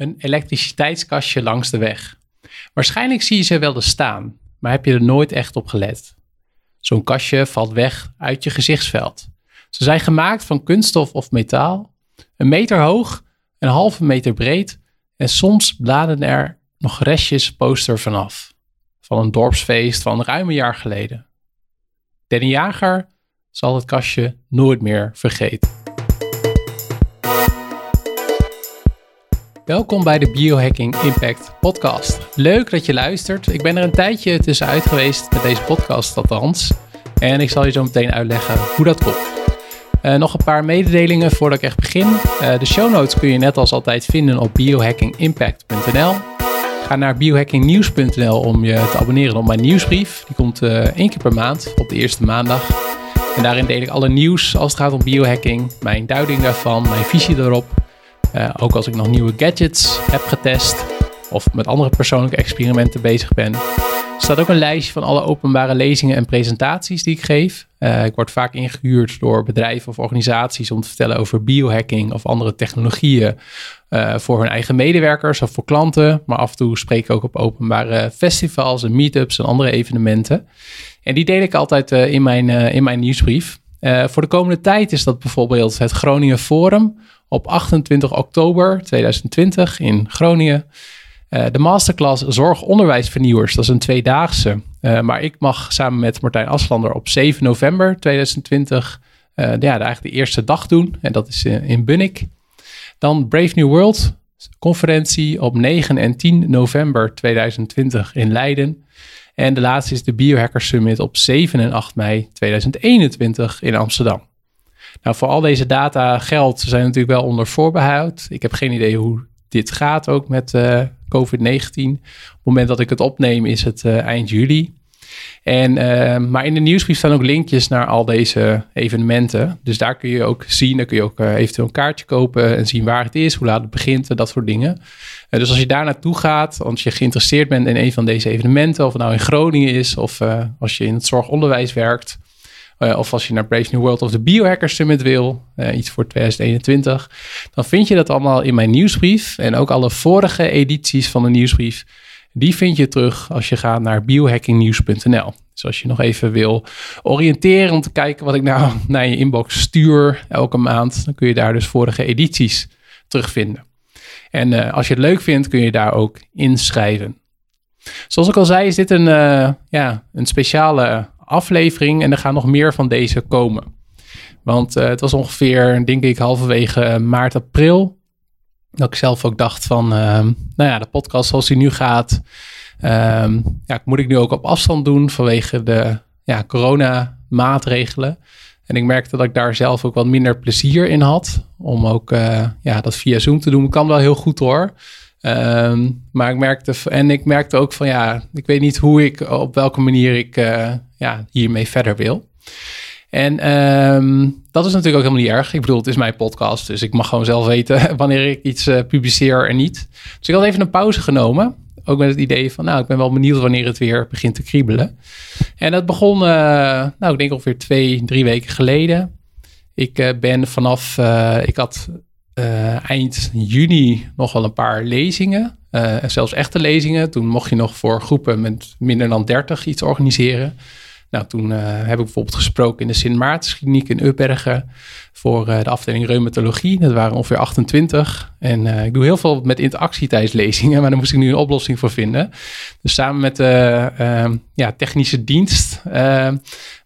Een elektriciteitskastje langs de weg. Waarschijnlijk zie je ze wel eens staan, maar heb je er nooit echt op gelet. Zo'n kastje valt weg uit je gezichtsveld. Ze zijn gemaakt van kunststof of metaal, een meter hoog, een halve meter breed en soms bladen er nog restjes poster vanaf. Van een dorpsfeest van ruim een jaar geleden. Danny Jager zal het kastje nooit meer vergeten. Welkom bij de Biohacking Impact Podcast. Leuk dat je luistert. Ik ben er een tijdje tussenuit geweest met deze podcast althans. En ik zal je zo meteen uitleggen hoe dat komt. Uh, nog een paar mededelingen voordat ik echt begin. Uh, de show notes kun je net als altijd vinden op biohackingimpact.nl. Ga naar biohackingnieuws.nl om je te abonneren op mijn nieuwsbrief. Die komt uh, één keer per maand op de eerste maandag. En daarin deel ik alle nieuws als het gaat om biohacking, mijn duiding daarvan, mijn visie erop uh, ook als ik nog nieuwe gadgets heb getest of met andere persoonlijke experimenten bezig ben. Er staat ook een lijstje van alle openbare lezingen en presentaties die ik geef. Uh, ik word vaak ingehuurd door bedrijven of organisaties om te vertellen over biohacking of andere technologieën uh, voor hun eigen medewerkers of voor klanten. Maar af en toe spreek ik ook op openbare festivals en meetups en andere evenementen. En die deel ik altijd in, mijn, in mijn nieuwsbrief. voor de komende tijd is dat bijvoorbeeld het Groningen Forum op 28 oktober 2020 in Groningen. Uh, de masterclass Zorgonderwijsvernieuwers, dat is een tweedaagse. Uh, maar ik mag samen met Martijn Aslander op 7 november 2020 uh, ja, eigenlijk de eerste dag doen. En dat is in Bunnik. Dan Brave New World conferentie op 9 en 10 november 2020 in Leiden. En de laatste is de Biohacker Summit op 7 en 8 mei 2021 in Amsterdam. Nou, voor al deze data geldt, ze zijn natuurlijk wel onder voorbehoud. Ik heb geen idee hoe dit gaat ook met uh, COVID-19. Op het moment dat ik het opneem is het uh, eind juli. En, uh, maar in de nieuwsbrief staan ook linkjes naar al deze evenementen. Dus daar kun je ook zien, dan kun je ook eventueel een kaartje kopen en zien waar het is, hoe laat het begint en dat soort dingen. dus als je daar naartoe gaat, als je geïnteresseerd bent in een van deze evenementen, of het nou in Groningen is of als je in het zorgonderwijs werkt, uh, of als je naar Brave New World of de Biohacker Summit wil, uh, iets voor 2021, dan vind je dat allemaal in mijn nieuwsbrief. En ook alle vorige edities van de nieuwsbrief, die vind je terug als je gaat naar biohackingnieuws.nl. Dus als je nog even wil oriënteren om te kijken wat ik nou naar je inbox stuur elke maand, dan kun je daar dus vorige edities terugvinden. En uh, als je het leuk vindt, kun je daar ook inschrijven. Zoals ik al zei, is dit een, ja, een speciale aflevering en er gaan nog meer van deze komen. Want uh, het was ongeveer, denk ik, halverwege eh, maart, april. Dat ik zelf ook dacht van, uh, nou ja, de podcast zoals die nu gaat, uh, ja, moet ik nu ook op afstand doen vanwege de ja, corona-maatregelen. En ik merkte dat ik daar zelf ook wat minder plezier in had. Om ook uh, ja, dat via Zoom te doen. Kan wel heel goed hoor. Um, maar ik merkte, en ik merkte ook van ja, ik weet niet hoe ik, op welke manier ik ja, hiermee verder wil. En um, dat is natuurlijk ook helemaal niet erg. Ik bedoel, het is mijn podcast, dus ik mag gewoon zelf weten wanneer ik iets uh, publiceer en niet. Dus ik had even een pauze genomen. Ook met het idee van, nou, ik ben wel benieuwd wanneer het weer begint te kriebelen. En dat begon, uh, nou, ik denk ongeveer twee, drie weken geleden. Ik ben vanaf, ik had eind juni nog wel een paar lezingen. Zelfs echte lezingen. Toen mocht je nog voor groepen met minder dan 30 iets organiseren. Nou, toen uh, heb ik bijvoorbeeld gesproken in de Sint Maartenskliniek in Upbergen voor uh, de afdeling reumatologie. Dat waren ongeveer 28. En uh, ik doe heel veel met interactie tijdens lezingen, maar daar moest ik nu een oplossing voor vinden. Dus samen met de ehm, ja, technische dienst, ehm,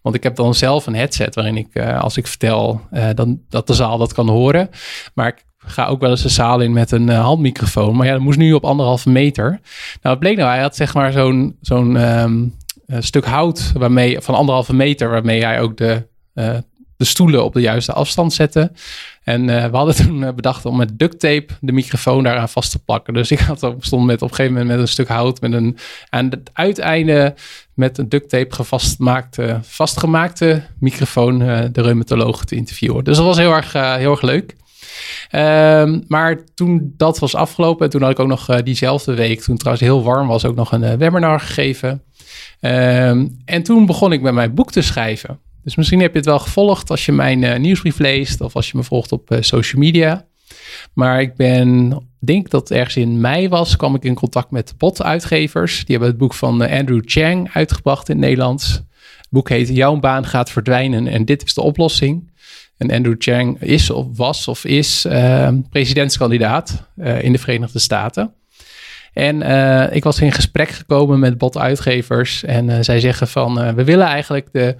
want ik heb dan zelf een headset waarin ik, als ik vertel, dan, dat de zaal dat kan horen. Maar ik ga ook wel eens de zaal in met een handmicrofoon. Maar ja, dat moest nu op anderhalve meter. Nou, het bleek nou, hij had zeg maar zo'n zo'n uh, stuk hout waarmee, van anderhalve meter, waarmee hij ook de, uh, de stoelen op de juiste afstand zette. En uh, we hadden toen bedacht om met duct tape de microfoon daaraan vast te plakken. Dus ik had, stond met, op een gegeven moment met een stuk hout met een, aan het uiteinde met een duct tape gevastmaakte, vastgemaakte microfoon de reumatoloog te interviewen. Dus dat was heel erg, heel erg leuk. Um, maar toen dat was afgelopen, en toen had ik ook nog diezelfde week, toen trouwens heel warm was, ook nog een webinar gegeven. Um, en toen begon ik met mijn boek te schrijven. Dus misschien heb je het wel gevolgd als je mijn uh, nieuwsbrief leest of als je me volgt op social media. Maar ik ben denk dat ergens in mei was, kwam ik in contact met Bot-uitgevers. Die hebben het boek van Andrew Chang uitgebracht in het Nederlands. Het boek heet Jouw baan gaat verdwijnen en dit is de oplossing. En Andrew Chang is of was of is uh, presidentskandidaat in de Verenigde Staten. En uh, ik was in gesprek gekomen met bot-uitgevers. En zij zeggen van, we willen eigenlijk de...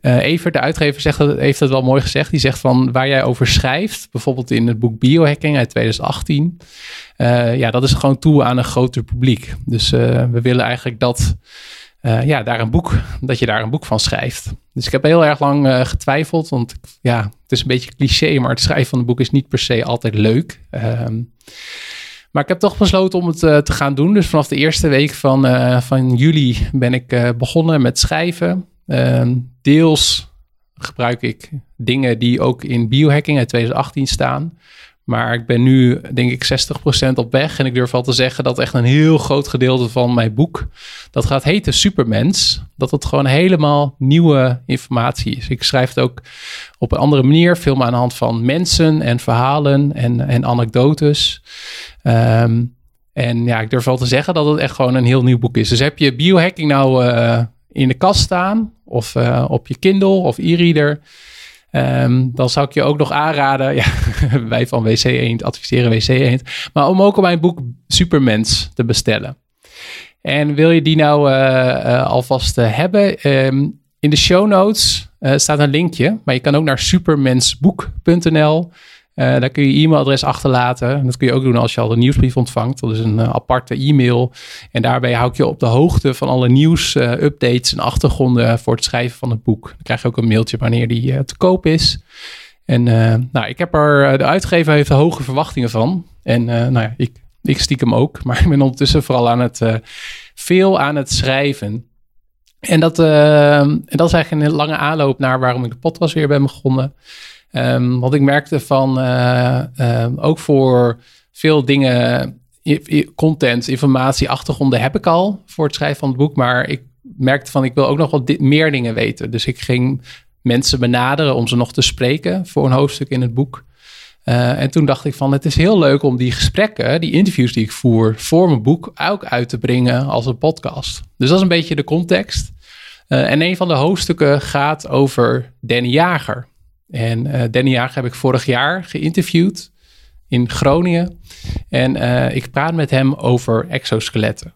Evert, de uitgever, zegt dat, heeft het wel mooi gezegd. Die zegt van, waar jij over schrijft, bijvoorbeeld in het boek Biohacking uit 2018. ja, dat is gewoon toe aan een groter publiek. Dus we willen eigenlijk dat ja, daar een boek, dat je daar een boek van schrijft. Dus ik heb heel erg lang getwijfeld, want ja, het is een beetje cliché, maar het schrijven van een boek is niet per se altijd leuk. Um, maar ik heb toch besloten om het uh, te gaan doen. Dus vanaf de eerste week van, van juli ben ik begonnen met schrijven. Ehm, deels gebruik ik dingen die ook in biohacking uit 2018 staan. Maar ik ben nu, denk ik, 60% op weg. En ik durf wel te zeggen dat echt een heel groot gedeelte van mijn boek, dat gaat heten Supermens. Dat het gewoon helemaal nieuwe informatie is. Ik schrijf het ook op een andere manier, veel aan de hand van mensen en verhalen en, en anekdotes. Um, en ja, ik durf wel te zeggen dat het echt gewoon een heel nieuw boek is. Dus heb je biohacking nou uh, in de kast staan, of uh, op je Kindle of e-reader Um, dan zou ik je ook nog aanraden, ja, wij van WC Eend adviseren WC Eend, maar om ook mijn boek Supermens te bestellen. En wil je die nou uh, uh, alvast uh, hebben? Um, in de show notes staat een linkje, maar je kan ook naar supermensboek.nl. Daar kun je e-mailadres achterlaten. Dat kun je ook doen als je al de nieuwsbrief ontvangt. Dat is een aparte e-mail. En daarbij hou ik je op de hoogte van alle nieuws, uh, updates en achtergronden voor het schrijven van het boek. Dan krijg je ook een mailtje wanneer die te koop is. En nou, ik heb er, de uitgever heeft hoge verwachtingen van. En nou ja, ik, ik stiekem ook. Maar ik ben ondertussen vooral aan het, veel aan het schrijven. En dat, en dat is eigenlijk een lange aanloop naar waarom ik de podcast weer ben begonnen. Um, want ik merkte van, uh, ook voor veel dingen, content, informatie, achtergronden heb ik al voor het schrijven van het boek. Maar ik merkte van, ik wil ook nog wat meer dingen weten. Dus ik ging mensen benaderen om ze nog te spreken voor een hoofdstuk in het boek. Uh, en toen dacht ik van, het is heel leuk om die gesprekken, die interviews die ik voer voor mijn boek ook uit te brengen als een podcast. Dus dat is een beetje de context. Uh, en een van de hoofdstukken gaat over Danny Jager. En uh, Danny Jager heb ik vorig jaar geïnterviewd in Groningen. En ik praat met hem over exoskeletten.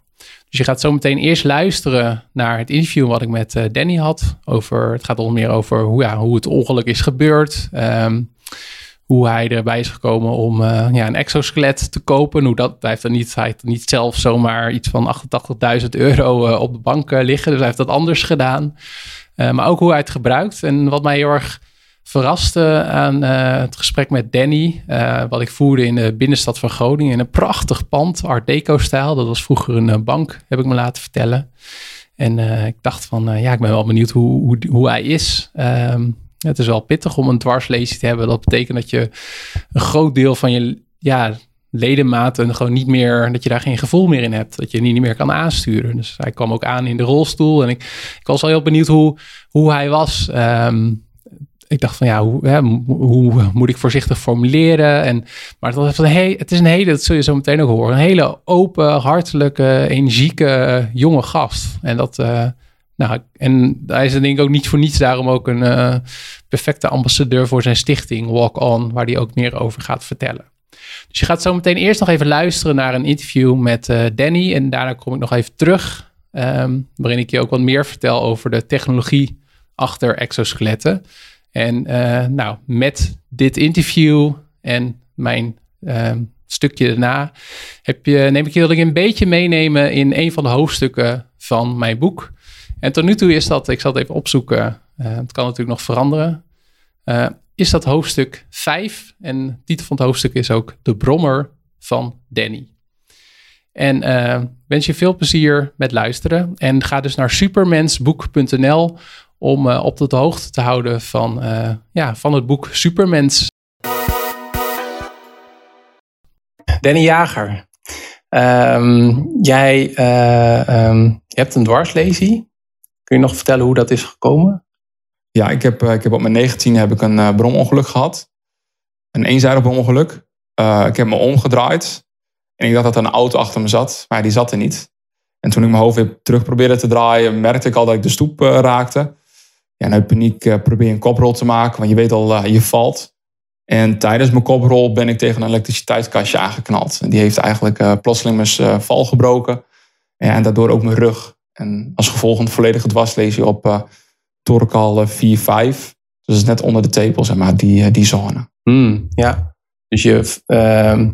Dus je gaat zo meteen eerst luisteren naar het interview wat ik met uh, Danny had. Over, het gaat onder meer over hoe, ja, hoe het ongeluk is gebeurd. Um, hoe hij erbij is gekomen om ja, een exoskelet te kopen. Hoe dat, hij heeft er niet, hij heeft niet zelf zomaar iets van 88.000 euro op de bank liggen. Dus hij heeft dat anders gedaan. maar ook hoe hij het gebruikt. En wat mij heel erg verraste aan uh, het gesprek met Danny, uh, wat ik voerde in de binnenstad van Groningen, in een prachtig pand, Art Deco-stijl. Dat was vroeger een uh, bank, heb ik me laten vertellen. En ik dacht van, ja, ik ben wel benieuwd hoe, hoe, hoe hij is. Um, het is wel pittig om een dwarslezing te hebben. Dat betekent dat je een groot deel van je ja, ledematen gewoon niet meer, dat je daar geen gevoel meer in hebt. Dat je niet meer kan aansturen. Dus hij kwam ook aan in de rolstoel. En ik, ik was wel heel benieuwd hoe, hoe hij was. Um, ik dacht van ja, hoe, hè, hoe, moet ik voorzichtig formuleren? En, maar het, was een he, het is een hele, dat zul je zo meteen ook horen, een hele open, hartelijke, energieke jonge gast. En dat, uh, nou, en hij is denk ik ook niet voor niets daarom ook een uh, perfecte ambassadeur voor zijn stichting Walk On, waar hij ook meer over gaat vertellen. Dus je gaat zo meteen eerst nog even luisteren naar een interview met Danny en daarna kom ik nog even terug, um, waarin ik je ook wat meer vertel over de technologie achter exoskeletten. En uh, nou, met dit interview en mijn uh, stukje daarna heb je, neem ik je dat ik een beetje meenemen in een van de hoofdstukken van mijn boek. En tot nu toe is dat, ik zal het even opzoeken, uh, het kan natuurlijk nog veranderen, is dat hoofdstuk 5. En de titel van het hoofdstuk is ook De Brommer van Danny. En wens je veel plezier met luisteren. En ga dus naar supermensboek.nl om uh, op de hoogte te houden van, uh, ja, van het boek Supermens. Danny Jager, um, jij uh, um, je hebt een dwarslesie. Kun je nog vertellen hoe dat is gekomen? Ja, ik heb, ik heb op mijn 19 heb ik een bromongeluk gehad. Een eenzijdig bromongeluk. ik heb me omgedraaid. En ik dacht dat er een auto achter me zat, maar die zat er niet. En toen ik mijn hoofd weer terug probeerde te draaien, merkte ik al dat ik de stoep uh, raakte. Ja, en uit paniek uh, probeer een koprol te maken, want je weet al, uh, je valt. En tijdens mijn koprol ben ik tegen een elektriciteitskastje aangeknald. En die heeft eigenlijk plotseling mijn val gebroken. En daardoor ook mijn rug. En als gevolg een volledige dwarslesie op uh, Torcal 4-5. Dus net onder de tepel, zeg maar, die, die zone. Hmm, ja, dus je uh,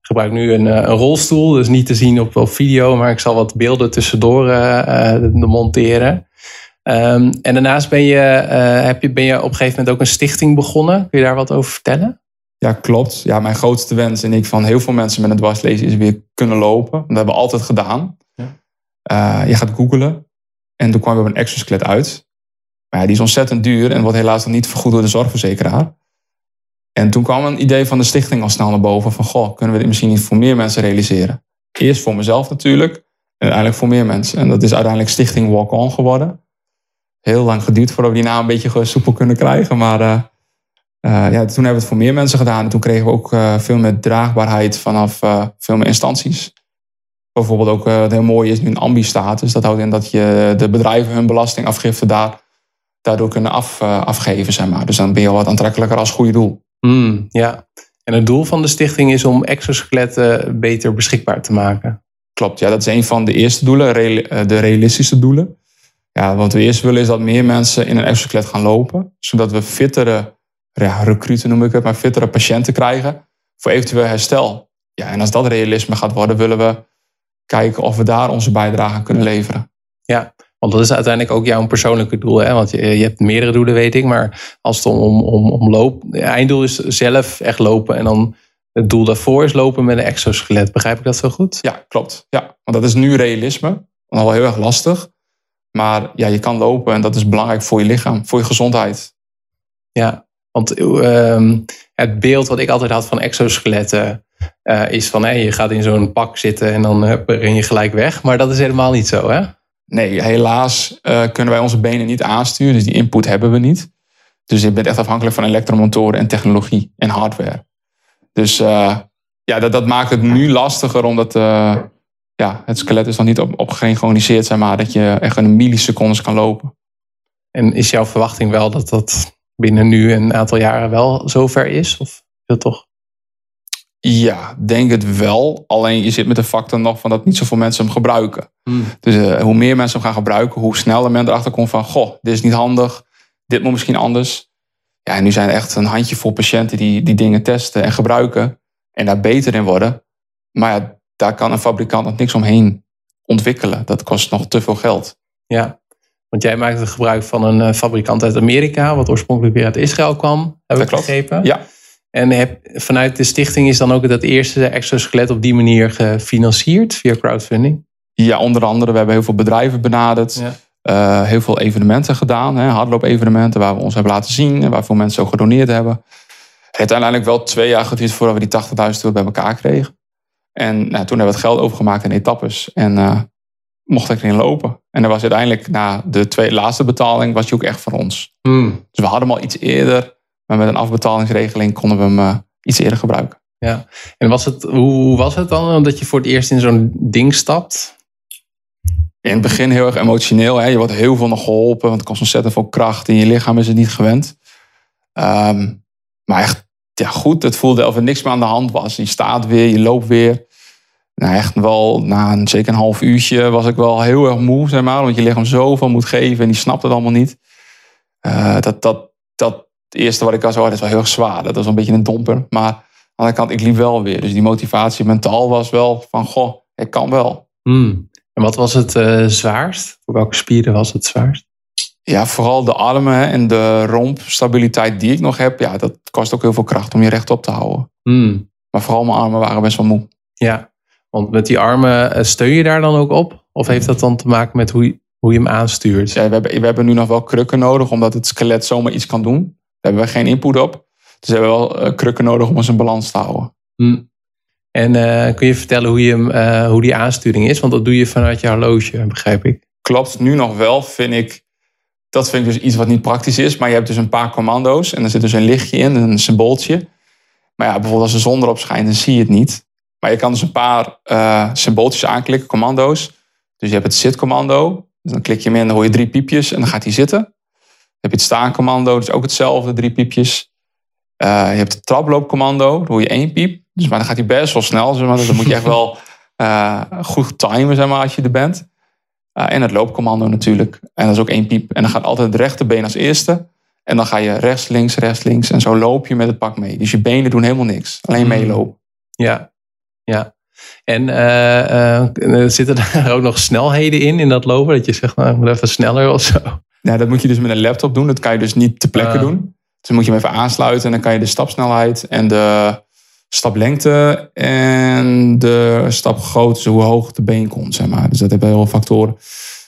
gebruikt nu een, een, rolstoel. Dus niet te zien op, op video, maar ik zal wat beelden tussendoor monteren. Um, en daarnaast ben je, heb je, ben je op een gegeven moment ook een stichting begonnen. Kun je daar wat over vertellen? Ja, klopt. Ja, mijn grootste wens en ik van heel veel mensen met een dwarslezen is weer kunnen lopen. Dat hebben we altijd gedaan. Uh, je gaat googlen en toen kwam we op een exoskelet uit. Maar ja, die is ontzettend duur en wordt helaas nog niet vergoed door de zorgverzekeraar. En toen kwam een idee van de stichting al snel naar boven van, goh, kunnen we dit misschien niet voor meer mensen realiseren? Eerst voor mezelf natuurlijk en uiteindelijk voor meer mensen. En dat is uiteindelijk Stichting Walk On geworden. Heel lang geduurd voordat we die naam een beetje soepel kunnen krijgen, maar uh, uh, ja, toen hebben we het voor meer mensen gedaan. En toen kregen we ook veel meer draagbaarheid vanaf veel meer instanties. Bijvoorbeeld ook uh, heel mooi is nu een ambi-status. Dat houdt in dat je de bedrijven hun belastingafgifte daar, daardoor kunnen af, afgeven. Zeg maar. Dus dan ben je al wat aantrekkelijker als goede doel. Mm, ja, en het doel van de stichting is om exoskeletten beter beschikbaar te maken. Klopt, ja, dat is een van de eerste doelen, eh, de realistische doelen. Ja, wat we eerst willen is dat meer mensen in een exoskelet gaan lopen. Zodat we fittere, ja, recruten noem ik het, maar fittere patiënten krijgen voor eventueel herstel. Ja, en als dat realisme gaat worden, willen we kijken of we daar onze bijdrage aan kunnen leveren. Ja, want dat is uiteindelijk ook jouw persoonlijke doel. Hè? Want je, je hebt meerdere doelen, weet ik. Maar als het om, om, om loop... Het einddoel is zelf echt lopen. En dan het doel daarvoor is lopen met een exoskelet. Begrijp ik dat zo goed? Ja, klopt. Ja, want dat is nu realisme. Al heel erg lastig. Maar ja, je kan lopen en dat is belangrijk voor je lichaam. Voor je gezondheid. Ja, want uh, het beeld wat ik altijd had van exoskeletten uh, is van hey, je gaat in zo'n pak zitten en dan uh, ren je gelijk weg. Maar dat is helemaal niet zo, hè? Nee, helaas uh, kunnen wij onze benen niet aansturen, dus die input hebben we niet. Dus je bent echt afhankelijk van elektromotoren en technologie en hardware. Dus ja, dat, dat maakt het nu lastiger, omdat ja, het skelet is nog niet op, op gesynchroniseerd, zeg maar, dat je echt een millisecondes kan lopen. En is jouw verwachting wel dat dat binnen nu een aantal jaren wel zover is? Of is dat toch ja, denk het wel. Alleen je zit met de factor nog van dat niet zoveel mensen hem gebruiken. Hmm. Dus uh, hoe meer mensen hem gaan gebruiken, hoe sneller men erachter komt van... goh, dit is niet handig, dit moet misschien anders. Ja, en nu zijn er echt een handjevol patiënten die die dingen testen en gebruiken... en daar beter in worden. Maar ja, daar kan een fabrikant nog niks omheen ontwikkelen. Dat kost nog te veel geld. Ja, want jij maakt gebruik van een eh, fabrikant uit Amerika... wat oorspronkelijk weer uit Israël kwam, heb ik begrepen. Ja. En heb, vanuit de stichting is dan ook dat eerste exoskelet op die manier gefinancierd via crowdfunding? Ja, onder andere. We hebben heel veel bedrijven benaderd. Uh, heel veel evenementen gedaan. Hè, hardloop-evenementen waar we ons hebben laten zien. En waar veel mensen ook gedoneerd hebben. Het heeft uiteindelijk wel twee jaar geduurd voordat we die 80.000 euro bij elkaar kregen. En nou, toen hebben we het geld overgemaakt in etappes. En uh, mocht ik erin lopen. En dan was uiteindelijk na de twee laatste betaling was je ook echt voor ons. Hmm. Dus we hadden hem al iets eerder maar met een afbetalingsregeling konden we hem uh, iets eerder gebruiken. Ja, en was het, hoe was het dan dat je voor het eerst in zo'n ding stapt? In het begin heel erg emotioneel. Hè? Je wordt heel veel nog geholpen, want het kost ontzettend veel kracht. In je lichaam is het niet gewend. Um, maar echt ja, goed, het voelde alsof er niks meer aan de hand was. Je staat weer, je loopt weer. Nou, echt wel, na een, zeker een half uurtje was ik wel heel erg moe, zeg maar. Want je lichaam zoveel moet geven en die snapt het allemaal niet. Uh, dat, dat, dat eerste wat ik al zo had, is wel heel erg zwaar. Dat was een beetje een domper. Maar aan de andere kant, ik liep wel weer. Dus die motivatie mentaal was wel van, goh, ik kan wel. Hmm. En wat was het uh, zwaarst? Voor welke spieren was het zwaarst? Ja, vooral de armen en de rompstabiliteit die ik nog heb. Ja, dat kost ook heel veel kracht om je rechtop te houden. Hmm. Maar vooral mijn armen waren best wel moe. Ja, want met die armen eh, steun je daar dan ook op? Of heeft dat dan te maken met hoe je, hoe je hem aanstuurt? Ja, we, hebben, we hebben nu nog wel krukken nodig, omdat het skelet zomaar iets kan doen. Daar hebben we geen input op. Dus we hebben wel uh, krukken nodig om ons in balans te houden. Hmm. En uh, kun je vertellen hoe, je, uh, hoe die aansturing is? Want dat doe je vanuit je horloge, begrijp ik. Klopt, nu nog wel vind ik. Dat vind ik dus iets wat niet praktisch is. Maar je hebt dus een paar commando's. En er zit dus een lichtje in, een symbooltje. Maar ja, bijvoorbeeld als de zon erop schijnt, dan zie je het niet. Maar je kan dus een paar uh, symbooltjes aanklikken, commando's. Dus je hebt het zitcommando. Dus dan klik je hem in, dan hoor je drie piepjes en dan gaat hij zitten. Dan heb je het staancommando, dus ook hetzelfde, drie piepjes. Uh, je hebt het traploopcommando, dan hoor je één piep. Dus, maar dan gaat hij best wel snel. Zeg maar. Dus dan moet je echt wel uh, goed timen zeg maar, als je er bent. en het loopcommando natuurlijk. En dat is ook één piep. En dan gaat altijd het rechterbeen als eerste. En dan ga je rechts, links, rechts, links. En zo loop je met het pak mee. Dus je benen doen helemaal niks. Alleen Mm. meelopen. Ja, ja. En eh, zitten er ook nog snelheden in, in dat lopen? Dat je zegt, nou, ik moet even sneller of zo. Nou, dat moet je dus met een laptop doen. Dat kan je dus niet ter plekke Ah. doen. Dus dan moet je hem even aansluiten. En dan kan je de stapsnelheid en de staplengte en de stapgrootte, dus hoe hoog de been komt. Zeg maar. Dus dat hebben heel veel factoren.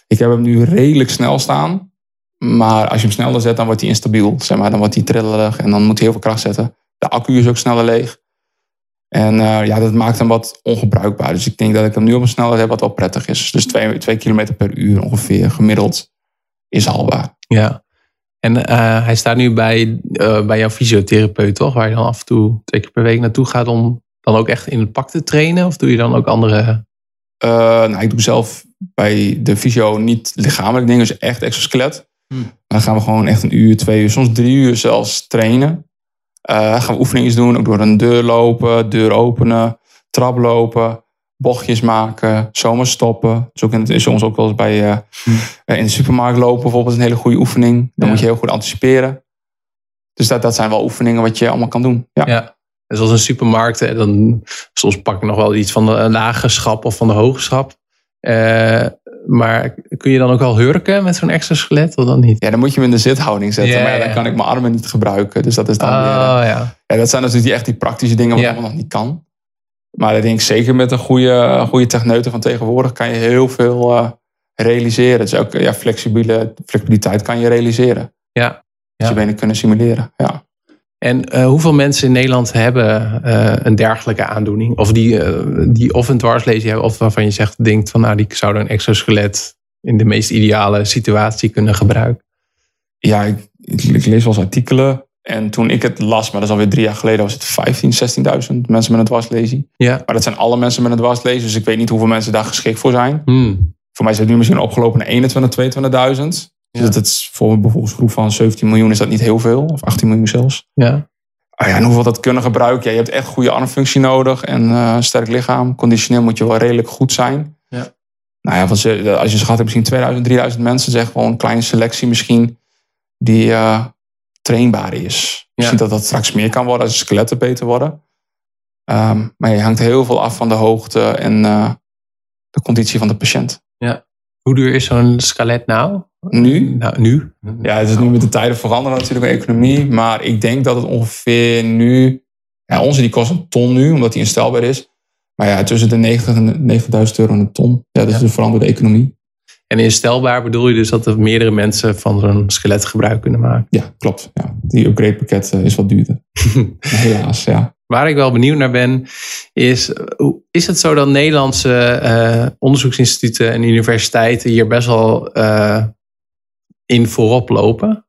Ik heb hem nu redelijk snel staan. Maar als je hem sneller zet, dan wordt hij instabiel. Zeg maar. Dan wordt hij trillerig en dan moet hij heel veel kracht zetten. De accu is ook sneller leeg. En eh, ja, dat maakt hem wat ongebruikbaar. Dus ik denk dat ik hem nu op een snelheid heb wat wel prettig is. Dus 2 km per uur ongeveer gemiddeld is haalbaar. Ja. En eh, hij staat nu bij, eh, bij jouw fysiotherapeut, toch? Waar je dan af en toe twee keer per week naartoe gaat om dan ook echt in het pak te trainen? Of doe je dan ook andere... Uh, nou, ik doe zelf bij de fysio niet lichamelijk dingen, dus echt exoskelet. Hmm. Dan gaan we gewoon echt een uur, twee uur, soms drie uur zelfs trainen. Uh, gaan we oefeningen doen, ook door een deur lopen, deur openen, trap lopen, bochtjes maken, zomaar stoppen. Dus ook in, is soms ook wel eens bij uh, in de supermarkt lopen bijvoorbeeld een hele goede oefening. Dan Ja. moet je heel goed anticiperen. Dus dat, dat zijn wel oefeningen wat je allemaal kan doen. Ja. Ja. Dus als een supermarkt, hè, dan soms pak ik nog wel iets van de lage schap of van de hoge schap. Eh, maar kun je dan ook al hurken met zo'n extra skelet of dan niet? ja, dan moet je hem in de zithouding zetten. Maar ja, dan kan ik mijn armen niet gebruiken. Dus dat is dan Oh weer... eh, ja. Ja, dat zijn natuurlijk die, echt die praktische dingen wat allemaal nog niet kan. Maar ik denk zeker met een goede, goede techneuten van tegenwoordig kan je heel veel eh, realiseren. Dus ook ja, flexibele, flexibiliteit kan je realiseren. Ja. Dus je benen kunnen simuleren. Ja. En eh, hoeveel mensen in Nederland hebben eh, een dergelijke aandoening? Of die, eh, die of een dwarslesie hebben, of waarvan je zegt, denkt van nou, die zouden een exoskelet in de meest ideale situatie kunnen gebruiken. ja, ik, ik, ik lees wel eens artikelen. En toen ik het las, maar dat is alweer drie jaar geleden, was het 15, 16.000 mensen met een dwarslesie. Ja. Maar dat zijn alle mensen met een dwarslesie. Dus ik weet niet hoeveel mensen daar geschikt voor zijn. Hmm. Voor mij is het nu misschien opgelopen naar 21, 22.000. Dus Ja. dat is voor een bevolkingsgroep van 17 miljoen is dat niet heel veel. Of 18 miljoen zelfs. Ja. Ah ja, en hoeveel dat kunnen gebruiken. Ja, je hebt echt goede armfunctie nodig en eh, een sterk lichaam. Conditioneel moet je wel redelijk goed zijn. Ja. Nou ja, ze- als je schat hebt, misschien 2000, 3000 mensen. zeg gewoon een kleine selectie misschien die eh, trainbaar is. Misschien dat dat straks meer kan worden als de skeletten beter worden. Ehm, maar je hangt heel veel af van de hoogte en eh, de conditie van de patiënt. Hoe duur is zo'n skelet nou? Nu? Nou, nu? Ja, het is nu met de tijden veranderen natuurlijk de economie. Maar ik denk dat het ongeveer nu... Ja, onze die kost een ton nu, omdat die instelbaar is. Maar ja, tussen de 90 en de 90.000 euro een ton. Ja, dat is Ja. de veranderde economie. En instelbaar bedoel je dus dat er meerdere mensen van zo'n skelet gebruik kunnen maken? Ja, klopt. Ja, die upgrade pakket eh, is wat duurder. Helaas, ja. Waar ik wel benieuwd naar ben, is: hoe- is het zo dat Nederlandse eh, onderzoeksinstituten en universiteiten hier best wel eh, in voorop lopen?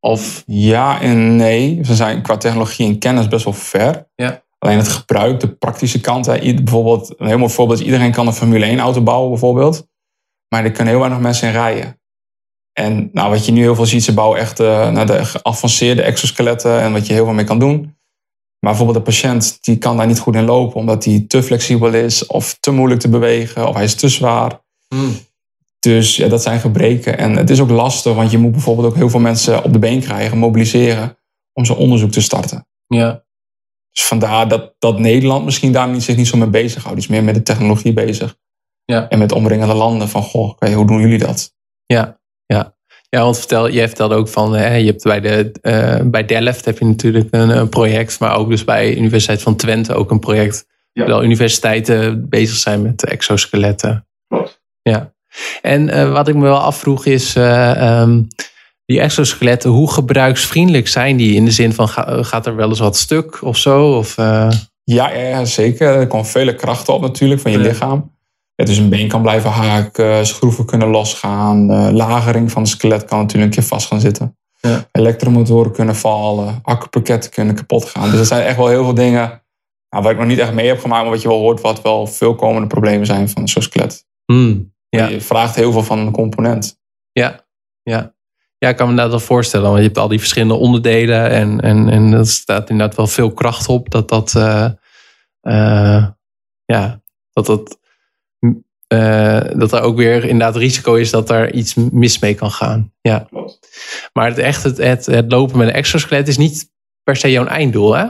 Of Ja en nee. Ze zijn qua technologie en kennis best wel ver. Ja. Alleen het gebruik, de praktische kant. Bijvoorbeeld, een heel mooi voorbeeld is iedereen kan een Formule 1 auto bouwen bijvoorbeeld. Maar er kunnen heel weinig mensen in rijden. En nou, wat je nu heel veel ziet, ze bouwen echt eh, naar de geavanceerde exoskeletten en wat je heel veel mee kan doen. Maar bijvoorbeeld de patiënt die kan daar niet goed in lopen, omdat hij te flexibel is of te moeilijk te bewegen of hij is te zwaar. Dus ja, dat zijn gebreken. En het is ook lastig, want je moet bijvoorbeeld ook heel veel mensen op de been krijgen, mobiliseren, om zo'n onderzoek te starten. ja, Dus vandaar dat, dat Nederland misschien daar niet, zich niet zo mee bezighoudt. Dus meer met de technologie bezig. Ja. En met omringende landen van, goh, hoe doen jullie dat? ja, ja. Ja, want vertel, jij vertelde ook van, hè, je hebt bij, de, eh, bij Delft heb je natuurlijk een, een project, maar ook dus bij de Universiteit van Twente ook een project. Ja. Wel universiteiten bezig zijn met exoskeletten. Klopt. Ja. En eh, wat ik me wel afvroeg is, eh, ehm, die exoskeletten, hoe gebruiksvriendelijk zijn die? In de zin van, ga- gaat er wel eens wat stuk of zo? Of, eh, Ja, ja, zeker. Er komen vele krachten op natuurlijk van je lichaam. Ja, dus een been kan blijven haken, schroeven kunnen losgaan. eh, lagering van het skelet kan natuurlijk een keer vast gaan zitten. Ja. Elektromotoren kunnen vallen, accupakketten kunnen kapot gaan. Dus er zijn echt wel heel veel dingen Nou, wat ik nog niet echt mee heb gemaakt, maar wat je wel hoort, wat wel veel komende problemen zijn van zo'n skelet. Hmm, ja. Je vraagt heel veel van een component. Ja, ja. Ja, ik kan me dat wel voorstellen. Want je hebt al die verschillende onderdelen. En, en, en er staat inderdaad wel veel kracht op. Dat dat, eh, eh, ja, dat, dat, eh, dat er ook weer inderdaad risico is dat er iets mis mee kan gaan. Ja. Maar het, echt, het, het, het lopen met een exoskelet is niet per se jouw einddoel, hè?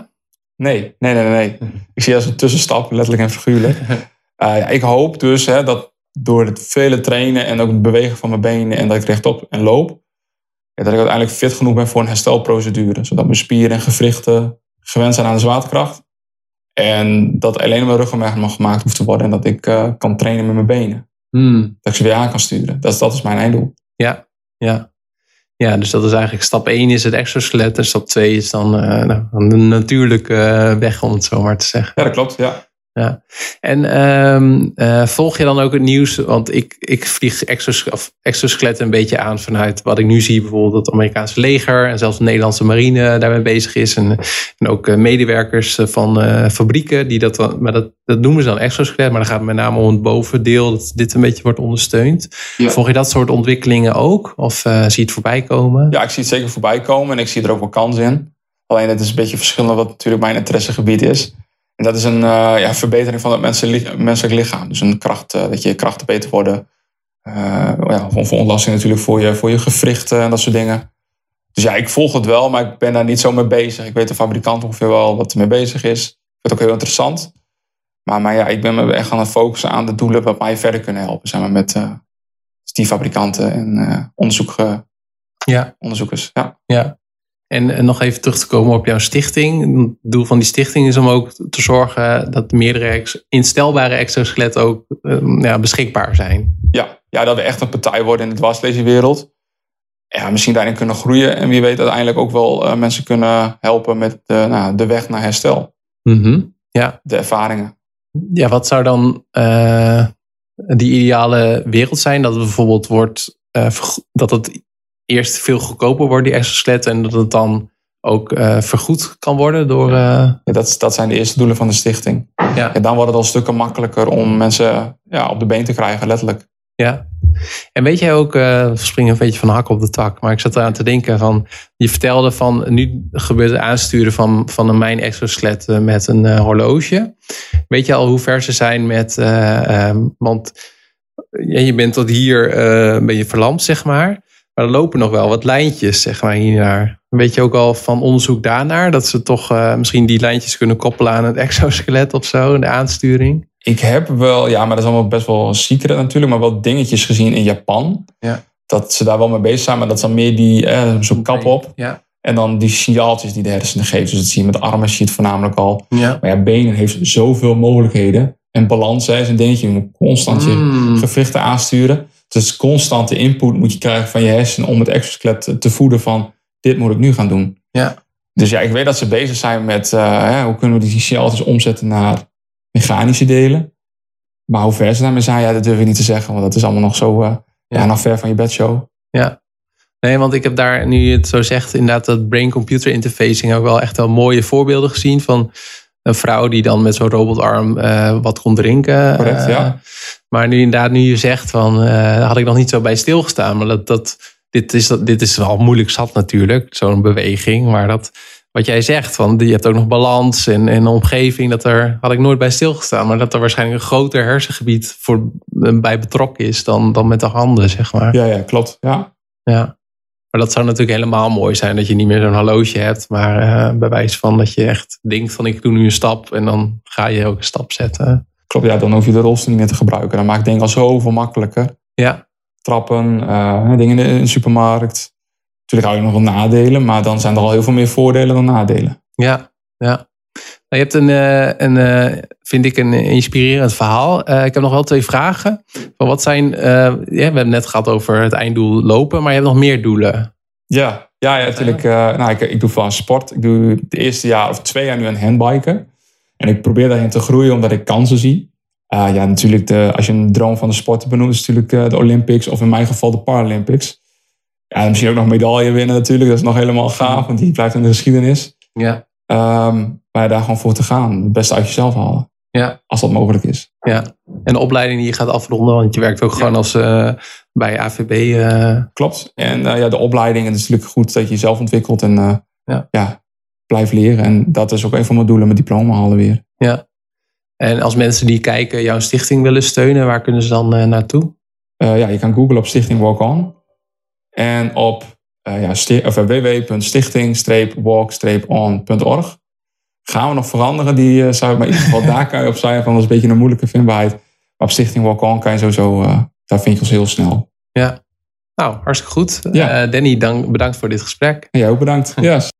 Nee, nee, nee, nee. Ik zie dat als een tussenstap, letterlijk en figuurlijk. Uh, ja, ik hoop dus hè, dat door het vele trainen en ook het bewegen van mijn benen en dat ik rechtop en loop, dat ik uiteindelijk fit genoeg ben voor een herstelprocedure. Zodat mijn spieren en gewrichten gewend zijn aan de zwaartekracht. En dat alleen mijn ruggenmerg nog gemaakt hoeft te worden en dat ik uh, kan trainen met mijn benen. Hmm. Dat ik ze weer aan kan sturen. Dat, dat is mijn einddoel. Ja, ja. Ja, dus dat is eigenlijk stap 1 is het exoskelet en stap 2 is dan uh, de natuurlijke uh, weg, om het zo maar te zeggen. Ja, dat klopt, ja. Ja. En um, uh, volg je dan ook het nieuws? Want ik, ik vlieg exos, exoskeletten een beetje aan vanuit wat ik nu zie. Bijvoorbeeld het Amerikaanse leger en zelfs de Nederlandse marine daarmee bezig is. En, en ook uh, medewerkers van uh, fabrieken die dat, maar dat, dat noemen ze dan exoskelet. Maar dan gaat het met name om het bovendeel dat dit een beetje wordt ondersteund. Ja. Volg je dat soort ontwikkelingen ook? Of zie je het voorbij komen? Ja, ik zie het zeker voorbij komen en ik zie er ook wel kans in. Alleen het is een beetje verschillend wat natuurlijk mijn interessegebied is. En dat is een uh, ja, verbetering van het menselijk, menselijk lichaam. Dus een kracht, uh, dat je krachten beter worden. Uh, ja, voor ontlasting natuurlijk voor je, voor je gewrichten en dat soort dingen. Dus ja, ik volg het wel, maar ik ben daar niet zo mee bezig. Ik weet de fabrikant ongeveer wel wat er mee bezig is. Ik vind het ook heel interessant. Maar, maar ja, ik ben me echt aan het focussen aan de doelen wat mij verder kunnen helpen. Zeg maar, met die fabrikanten en onderzoek, ja. onderzoekers. Ja. ja. En, en, nog even terug te komen op jouw stichting. Het doel van die stichting is om ook te zorgen dat meerdere instelbare exoskeletten ook uh, ja, beschikbaar zijn. Ja, ja, dat we echt een partij worden in de dwarslezenwereld. Ja, misschien daarin kunnen groeien en wie weet uiteindelijk ook wel uh, mensen kunnen helpen met de, nou, de weg naar herstel. Mm -hmm. ja. De ervaringen. Ja, wat zou dan uh, die ideale wereld zijn? Dat het bijvoorbeeld wordt dat het eerst veel goedkoper wordt, die exoskeletten. En dat het dan ook uh, vergoed kan worden door... Uh... Ja, dat, dat zijn de eerste doelen van de stichting. Ja. En dan wordt het al stukken makkelijker om mensen ja, op de been te krijgen, letterlijk. Ja. En weet jij ook, uh, we springen een beetje van de hak op de tak, maar ik zat eraan te denken van, je vertelde van, nu gebeurt het aansturen van, van een mijn exoskelet met een uh, horloge. Weet je al hoe ver ze zijn met, uh, want ja, je bent tot hier, ben je verlamd zeg maar. Maar er lopen nog wel wat lijntjes, zeg maar, hiernaar. Weet je ook al van onderzoek daarnaar dat ze toch uh, misschien die lijntjes kunnen koppelen aan het exoskelet of zo, de aansturing? Ik heb wel, ja, maar dat is allemaal best wel secret natuurlijk, maar wel dingetjes gezien in Japan. Ja. Dat ze daar wel mee bezig zijn, maar dat is dan meer die, eh, zo'n kap op. Ja. En dan die signaaltjes die de hersenen geven. Dus dat zie je met armen, zie je het voornamelijk al. Ja. Maar ja, benen heeft zoveel mogelijkheden. En balans hè, is een dingetje, je moet constant je Mm. gewrichten aansturen. Dus constante input moet je krijgen van je hersenen om het exoskelet te voeden van dit moet ik nu gaan doen. Ja. Dus ja, ik weet dat ze bezig zijn met uh, hè, hoe kunnen we die signaaltjes omzetten naar mechanische delen. Maar hoe ver ze daarmee zijn, ja, dat durf ik niet te zeggen. Want dat is allemaal nog zo uh, ja. ja, nog ver van je bedshow. Ja. Nee, want ik heb daar, nu je het zo zegt, inderdaad dat brain-computer interfacing ook wel echt wel mooie voorbeelden gezien van een vrouw die dan met zo'n robotarm uh, wat kon drinken. Correct, ja. Maar nu inderdaad, nu je zegt van, uh, had ik nog niet zo bij stilgestaan. Maar dat, dat, dit, is, dat, dit is wel moeilijk zat natuurlijk, zo'n beweging. Maar dat, wat jij zegt, van, je hebt ook nog balans en, en omgeving. Dat er, had ik nooit bij stilgestaan. Maar dat er waarschijnlijk een groter hersengebied voor, bij betrokken is dan, dan met de handen, zeg maar. Ja, ja klopt. Ja. ja. Maar dat zou natuurlijk helemaal mooi zijn dat je niet meer zo'n horloge hebt. Maar uh, bij wijze van dat je echt denkt van ik doe nu een stap en dan ga je ook een stap zetten. Klopt, ja, dan hoef je de rolstoel niet meer te gebruiken. Dat maakt dingen al zoveel makkelijker. Ja. Trappen, uh, dingen in de supermarkt. Natuurlijk hou je nog wel nadelen, maar dan zijn er al heel veel meer voordelen dan nadelen. Ja, ja. Nou, je hebt een, een, een, vind ik, een inspirerend verhaal. Uh, ik heb nog wel twee vragen. Van wat zijn, uh, ja, we hebben het net gehad over het einddoel lopen, maar je hebt nog meer doelen. Ja, ja, ja natuurlijk. Uh, nou, ik, ik doe aan sport. Ik doe het eerste jaar of twee jaar nu aan handbiken. En ik probeer daarin te groeien omdat ik kansen zie. Uh, ja, natuurlijk, de, als je een droom van de sport benoemt, is natuurlijk de Olympics of in mijn geval de Paralympics. Ja, misschien ook nog medaille winnen natuurlijk. Dat is nog helemaal gaaf, want die blijft in de geschiedenis. Ja. Um, maar daar gewoon voor te gaan. Het beste uit jezelf halen. Ja. Als dat mogelijk is. Ja. En de opleiding die je gaat afronden, want je werkt ook gewoon als uh, bij AVB. Uh... Klopt. En uh, ja, de opleiding, het is natuurlijk goed dat je jezelf ontwikkelt en ja. ja, blijft leren. En dat is ook een van mijn doelen, mijn diploma halen weer. Ja. En als mensen die kijken jouw stichting willen steunen, waar kunnen ze dan naartoe? ja, je kan googlen op Stichting Walk On. En op ja, www.stichting-walk-on.org gaan we nog veranderen. Die uh, zou ik maar in ieder geval daar kan je op zijn. Van dat is een beetje een moeilijke vindbaarheid. Maar op Stichting Walk On kan je sowieso, uh, daar vind je ons heel snel. Ja, nou hartstikke goed. Ja. Uh, Danny, dank, bedankt voor dit gesprek. En jij ook bedankt. Yes.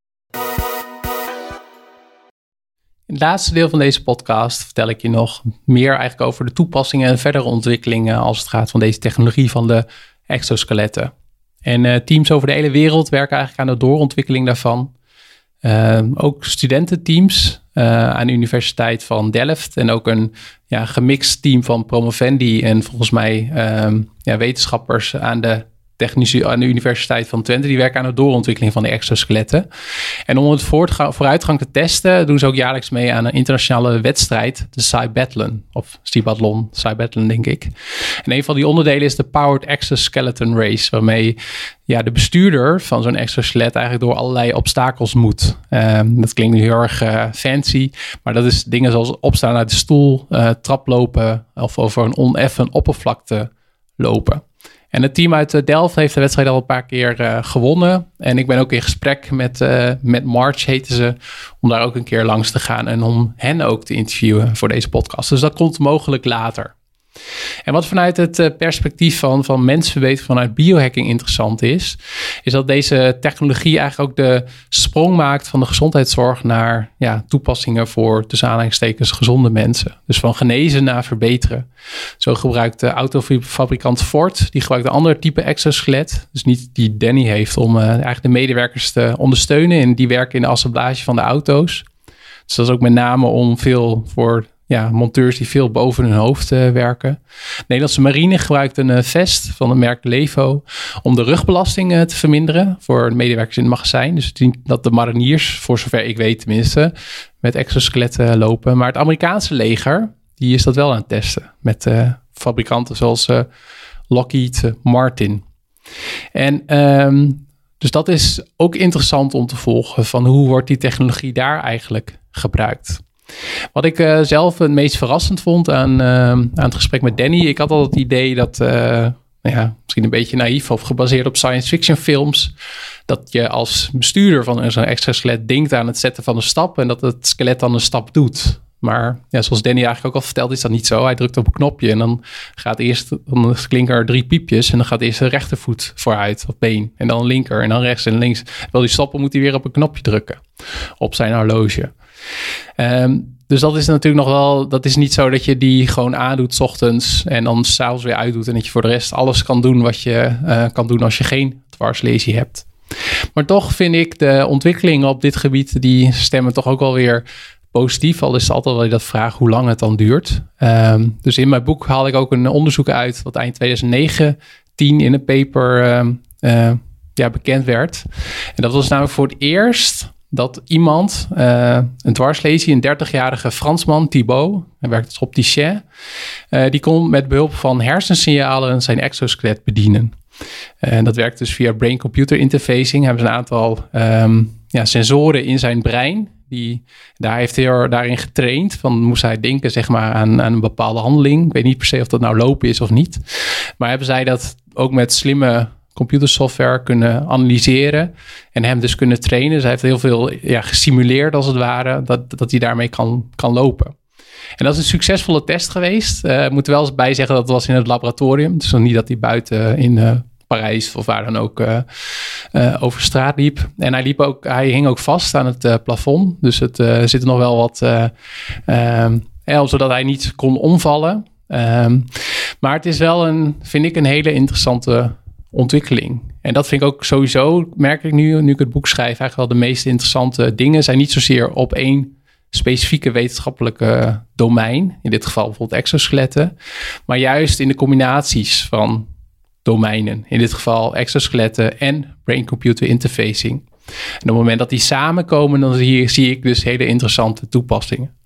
In het laatste deel van deze podcast vertel ik je nog meer eigenlijk over de toepassingen en verdere ontwikkelingen als het gaat van deze technologie van de exoskeletten. En teams over de hele wereld werken eigenlijk aan de doorontwikkeling daarvan. Uh, ook studententeams uh, aan de Universiteit van Delft en ook een ja, gemixt team van promovendi en volgens mij uh, ja, wetenschappers aan de technische aan de Universiteit van Twente. Die werken aan de doorontwikkeling van de exoskeletten. En om het vooruitgang te testen, doen ze ook jaarlijks mee aan een internationale wedstrijd, de Cybathlon. Of Cybathlon, Cybathlon denk ik. En een van die onderdelen is de Powered Exoskeleton Race, waarmee ja, de bestuurder van zo'n exoskelet eigenlijk door allerlei obstakels moet. Um, dat klinkt nu heel erg uh, fancy, maar dat is dingen zoals opstaan uit de stoel, uh, traplopen of over een oneffen oppervlakte lopen. En het team uit Delft heeft de wedstrijd al een paar keer uh, gewonnen. En ik ben ook in gesprek met, uh, met March, heten ze, om daar ook een keer langs te gaan en om hen ook te interviewen voor deze podcast. Dus dat komt mogelijk later. En wat vanuit het eh, perspectief van, van mensverbetering, vanuit biohacking interessant is, is dat deze technologie eigenlijk ook de sprong maakt van de gezondheidszorg naar ja, toepassingen voor tussen aanhalingstekens gezonde mensen. Dus van genezen naar verbeteren. Zo gebruikt de autofabrikant Ford, die gebruikt een ander type exoskelet. Dus niet die Danny heeft om uh, eigenlijk de medewerkers te ondersteunen. En die werken in de assemblage van de auto's. Dus dat is ook met name om veel voor ja, monteurs die veel boven hun hoofd uh, werken. De Nederlandse marine gebruikt een uh, vest van het merk Levo om de rugbelasting uh, te verminderen voor de medewerkers in het magazijn. Dus dat de mariniers, voor zover ik weet tenminste, met exoskeletten lopen. Maar het Amerikaanse leger, die is dat wel aan het testen met fabrikanten zoals Lockheed Martin. En um, dus dat is ook interessant om te volgen van hoe wordt die technologie daar eigenlijk gebruikt. Wat ik uh, zelf het meest verrassend vond aan, uh, aan het gesprek met Danny. Ik had al het idee dat, uh, nou ja, misschien een beetje naïef of gebaseerd op science fiction films. Dat je als bestuurder van zo'n extra skelet denkt aan het zetten van een stap. En dat het skelet dan een stap doet. Maar ja, zoals Danny eigenlijk ook al verteld, is dat niet zo. Hij drukt op een knopje en dan gaat eerst, dan klinken er drie piepjes. En dan gaat eerst de rechtervoet vooruit, of been. En dan linker en dan rechts en links. Wil die stappen, moet hij weer op een knopje drukken. Op zijn horloge. Um, dus dat is natuurlijk nog wel, dat is niet zo dat je die gewoon aandoet ochtends en dan s'avonds weer uitdoet en dat je voor de rest alles kan doen wat je uh, kan doen als je geen dwarslesie hebt. Maar toch vind ik de ontwikkelingen op dit gebied, die stemmen toch ook wel weer positief. Al is het altijd wel dat vraag hoe lang het dan duurt. Um, dus in mijn boek haal ik ook een onderzoek uit wat eind 2009 10 in een paper um, uh, ja, bekend werd. En dat was namelijk voor het eerst dat iemand, uh, een dwarslesie, een 30-jarige Fransman, Thibaut, hij werkt als opticien, uh, die kon met behulp van hersensignalen zijn exoskelet bedienen. En dat werkt dus via brain-computer interfacing. Hebben ze een aantal um, ja, sensoren in zijn brein. Die, daar heeft hij daarin getraind. Van moest hij denken zeg maar, aan, aan een bepaalde handeling. Ik weet niet per se of dat nou lopen is of niet. Maar hebben zij dat ook met slimme computersoftware kunnen analyseren en hem dus kunnen trainen. Zij heeft heel veel ja, gesimuleerd als het ware, dat, dat hij daarmee kan, kan lopen. En dat is een succesvolle test geweest. Uh, ik moet wel eens bij zeggen dat het was in het laboratorium. Dus niet dat hij buiten in uh, Parijs of waar dan ook uh, over straat liep. En hij, liep ook, hij hing ook vast aan het plafond. Dus het zit er nog wel wat, ehm, zodat hij niet kon omvallen. Um, maar het is wel een, vind ik, een hele interessante ontwikkeling. En dat vind ik ook sowieso, merk ik nu, nu ik het boek schrijf, eigenlijk wel de meest interessante dingen zijn niet zozeer op één specifieke wetenschappelijke domein, in dit geval bijvoorbeeld exoskeletten, maar juist in de combinaties van domeinen, in dit geval exoskeletten en brain-computer interfacing. En op het moment dat die samenkomen, dan zie, zie ik dus hele interessante toepassingen.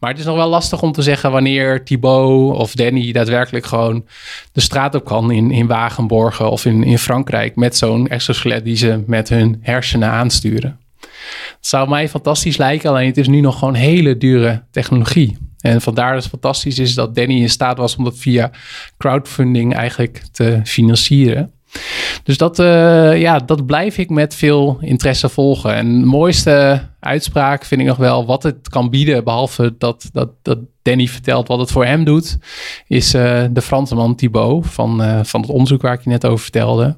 Maar het is nog wel lastig om te zeggen wanneer Thibaut of Danny daadwerkelijk gewoon de straat op kan in, in Wagenborgen of in, in Frankrijk met zo'n exoskelet die ze met hun hersenen aansturen. Het zou mij fantastisch lijken, alleen het is nu nog gewoon hele dure technologie. En vandaar dat het fantastisch is dat Danny in staat was om dat via crowdfunding eigenlijk te financieren. Dus dat, uh, ja, dat blijf ik met veel interesse volgen. En de mooiste uitspraak vind ik nog wel wat het kan bieden, behalve dat, dat, dat Danny vertelt wat het voor hem doet, is uh, de Fransman Thibaut van, uh, van het onderzoek waar ik je net over vertelde.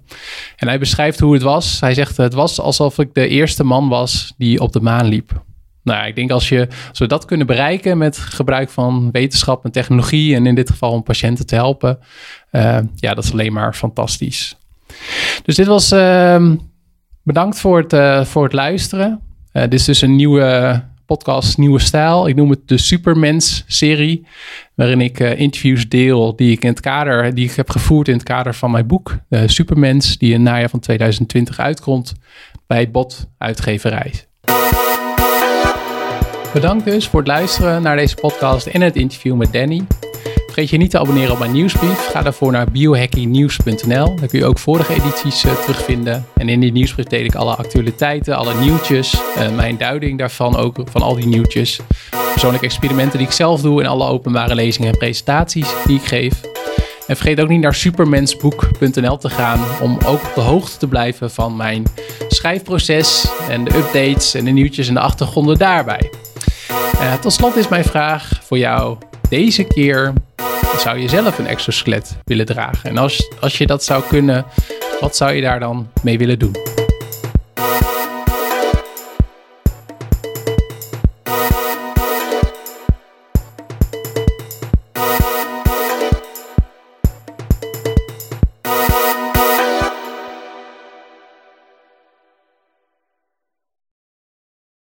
En hij beschrijft hoe het was. Hij zegt: Het was alsof ik de eerste man was die op de maan liep. Nou, ik denk als, je, als we dat kunnen bereiken met gebruik van wetenschap en technologie, en in dit geval om patiënten te helpen, ja, dat is alleen maar fantastisch. Dus dit was. Uh, bedankt voor het, uh, voor het luisteren. Uh, dit is dus een nieuwe podcast, nieuwe stijl. Ik noem het de Supermens-serie. Waarin ik interviews deel die ik in het kader, die ik heb gevoerd in het kader van mijn boek. De Supermens, die in najaar van 2020 uitkomt bij Bot Uitgeverij. Bedankt dus voor het luisteren naar deze podcast en het interview met Danny. Vergeet je niet te abonneren op mijn nieuwsbrief. Ga daarvoor naar biohackingnieuws.nl. Daar kun je ook vorige edities uh, terugvinden. En in die nieuwsbrief deel ik alle actualiteiten, alle nieuwtjes, uh, mijn duiding daarvan ook, van al die nieuwtjes. Persoonlijke experimenten die ik zelf doe en alle openbare lezingen en presentaties die ik geef. En vergeet ook niet naar supermensboek.nl te gaan om ook op de hoogte te blijven van mijn schrijfproces en de updates en de nieuwtjes en de achtergronden daarbij. Uh, tot slot is mijn vraag voor jou deze keer: zou je zelf een exoskelet willen dragen? En als, als je dat zou kunnen, wat zou je daar dan mee willen doen?